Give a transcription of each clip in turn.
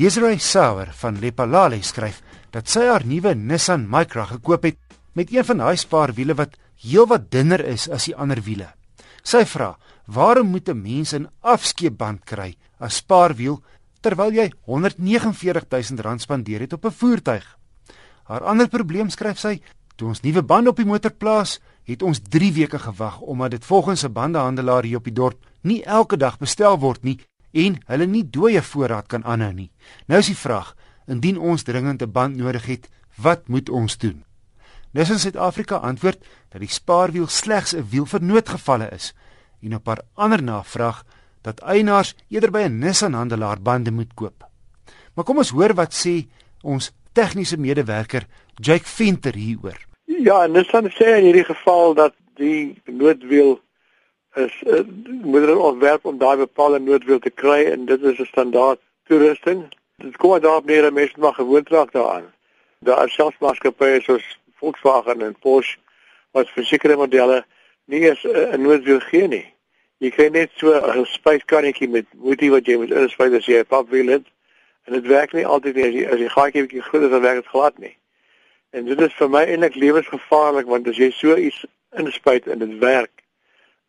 Desiree Sauer van Lepalale skryf dat sy haar nuwe Nissan Micra gekoop het met een van daai spaarwiele wat heelwat dunner is as die ander wiele. Sy vra: "Waarom moet 'n mens 'n afskeepband kry as spaarwiel terwyl jy 149000 rand spandeer het op 'n voertuig?" Haar ander probleem skryf sy: "Toe ons nuwe bande op die motor plaas, het ons 3 weke gewag omdat dit volgens 'n bandehandelaar hier op die dorp nie elke dag bestel word nie en hulle nie dooie voorraad kan aanhou nie. Nou is die vraag, indien ons dringend 'n band nodig het, wat moet ons doen? Nissan Suid-Afrika antwoord dat die spaarwiel slegs 'n wiel vir noodgevalle is en op haar ander navraag dat eienaars eerder by 'n Nissan handelaar bande moet koop. Maar kom ons hoor wat sê ons tegniese medewerker Jake Venter hieroor. Ja, Nissan sê in hierdie geval dat die noodwiel is uh, moet hulle ontwerp om daai bepaalde noodwiel te kry en dit is 'n standaard toerusting. Dit kom daarop neer dat mense maar gewoond raak daaraan. Daar is selfs maatskappye soos Volkswagen en Porsche wat vir sekere modelle nie eens 'n noodwiel gee nie. Jy kry net so 'n spyskannetjie met moetie wat jy moet inspuit as jy 'n papwiel het en dit werk nie altyd nie as jy as jy gaatjie bietjie groter dan werk dit glad nie. En dit is vir my eintlik lewensgevaarlik want as jy so iets inspuit en dit werk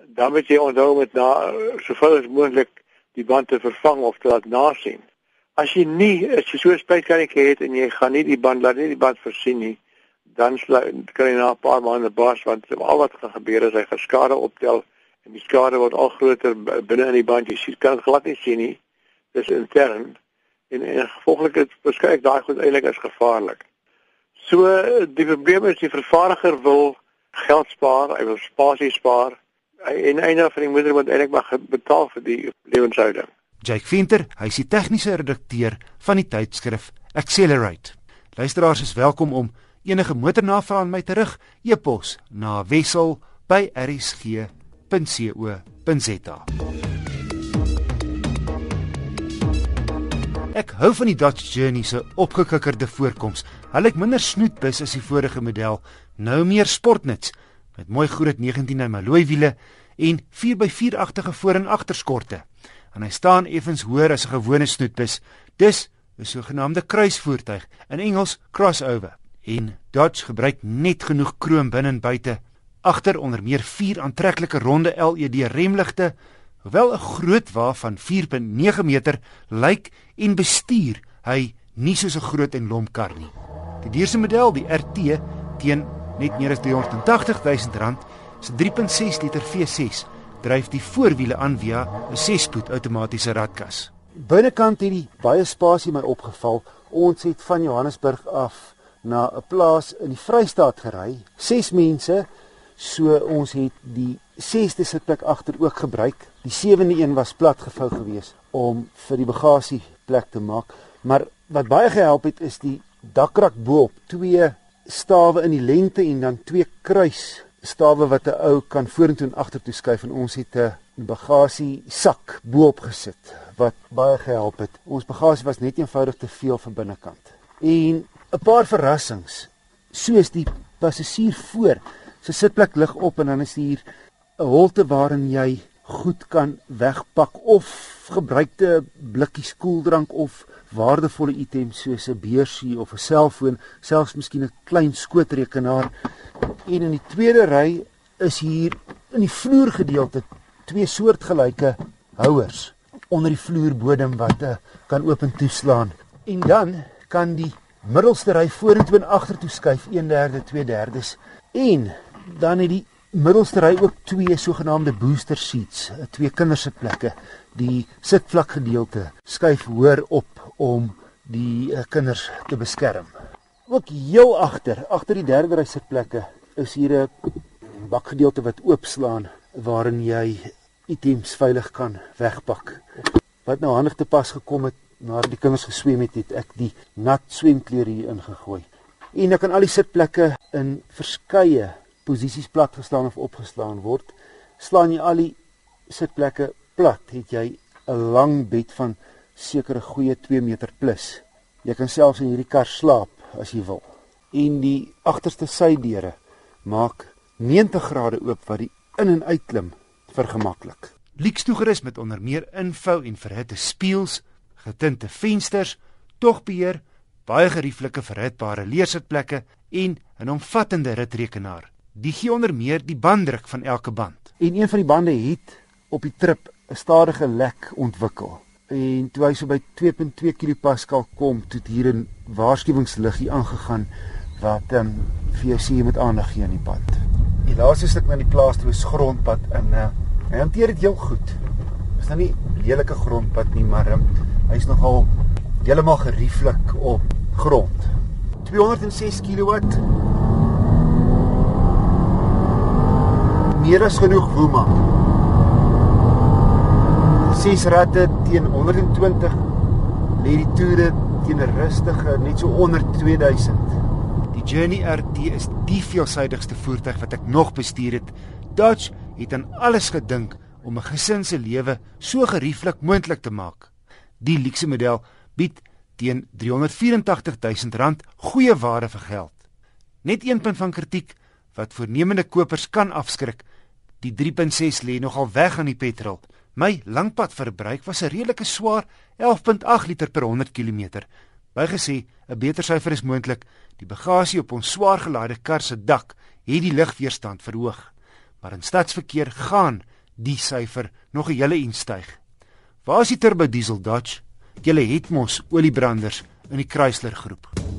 dan moet jy onthou met na soveel as moontlik die band te vervang of te laat nasien. As jy nie as jy so 'n spytkarretjie het en jy gaan nie die band laat nie die band versien nie, dan kan jy na 'n paar maande bars want al wat gaan gebeur is hy gaan skade optel en die skade word al groter binne in die band. Jy sien kan glad nie sien nie. Dis intern en en gevolglik is beskryf daai goed eintlik as gevaarlik. So die probleem is die vervaardiger wil geld spaar, hy wil spasie spaar en einde van die moeder moet eintlik maar betaal vir die lewenshouding. Jake Venter, hy is die tegniese redakteur van die tydskrif Accelerate. Luisteraars is welkom om enige motornavrae aan my terug e-pos na wissel@rsg.co.za. Ek hou van die Dodge Journey se opgekikkerde voorkoms. Hulle het minder snoetbus as die vorige model, nou meer sportnuts met mooi groot 19 mm alloy wiele en 4x4-agtige voor- en agterskorte. En hy staan effens hoër as 'n gewone snoetbus. Dis 'n sogenaamde kruisvoertuig, in Engels crossover. En Dodge gebruik net genoeg krom binne en buite. Agter onder meer vier aantreklike ronde LED remligte, hoewel 'n groot wa van 4.9 meter lyk en bestuur hy nie soos 'n groot en lomp kar nie. Die duurste model, die RT, teen net meer as 380 000 rand se 3.6 liter V6 dryf die voorwiele aan via 'n 6-spoed outomatiese ratkas. Binnekant het die baie spasie my opgeval. Ons het van Johannesburg af na 'n plaas in die Vrystaat gery. Ses mense, so ons het die 6ste sitplek agter ook gebruik. Die 7de een was platgevou geweest om vir die bagasie plek te maak. Maar wat baie gehelp het is die dakrak bo-op, twee stawe in die lengte en dan twee kruis stawe wat 'n ou kan vorentoe en agtertoe skuif en ons het 'n bagasie sak bo-op gesit wat baie gehelp het. Ons bagasie was net eenvoudig te veel van binnekant. En 'n paar verrassings soos die passasier voor se sitplek lig op en dan is hier 'n holte waarin jy goed kan wegpak of gebruikte blikkies koeldrank of waardevolle items soos 'n beursie of 'n selfoon, selfs miskien 'n klein skootrekenaar. En in die tweede ry is hier in die vloergedeelte twee soortgelyke houers onder die vloerbodem wat uh, kan oop en toeslaan. En dan kan die middelste ry vorentoe en agtertoe skuif 1/3, 2/3s en dan het die middelste ry ook twee sogenaamde booster seats, eh, twee kindersitplekke. Die sitvlak gedeelte skuif hoër op om die uh, kinders te beskerm. Ook heel agter, agter die derde ry sitplekke, is hier 'n bakgedeelte wat oopslaan waarin jy items veilig kan wegpak. Wat nou handig te pas gekom het nadat die kinders geswem het, het ek die nat swemklere hier ingegooi. En dan kan al die sitplekke in verskeie posisies plat geslaan of opgeslaan word. Slaan jy al die sitplekke plat, het jy 'n lang bed van sekere goeie 2 meter plus. Jy kan selfs in hierdie kar slaap as jy wil. En die agterste sydeure maak 90 grade oop wat die in en uitklim vergemaklik. Lieks toegerus met onder meer info en verhitte spieëls, getinte vensters, togbeheer, baie gerieflike verhitbare leersitplekke en 'n omvattende ritrekenaar. Die gee onder meer die banddruk van elke band. En een van die bande het op die trip 'n stadige lek ontwikkel. En toe hy so by 2.2 kilopascal kom, het hier 'n waarskuwingsliggie aangegaan wat ehm um, vir jou sê jy moet aandag gee aan die pad. Die laaste stuk na die plaas toe is grondpad en uh, hy hanteer dit heel goed. Is nou nie lelike grondpad nie, maar um, hy's nogal heeltemal gerieflik op grond. 206 kW. Meer as genoeg woema. Ses ratte teen 120 lê die toere teen 'n rustige net so onder 2000. Die Journey RT is die veelsidigste voertuig wat ek nog bestuur het. Dodge het aan alles gedink om 'n gesin se lewe so gerieflik moontlik te maak. Die luukse model bied teen R384 000 goeie ware vir geld. Net een punt van kritiek wat voornemende kopers kan afskrik. Die 3.6 lê nogal weg aan die petrol. My langpadverbruik was 'n redelike swaar 11.8 liter per 100 km. Bygesê, 'n beter syfer is moontlik. Die bagasie op ons swaar gelaaide kar se dak het die lugweerstand verhoog. Maar in stadsverkeer gaan die syfer nog 'n hele en styg. Waar is die turbo diesel Dodge? Julle het mos oliebranders in die Chrysler groep.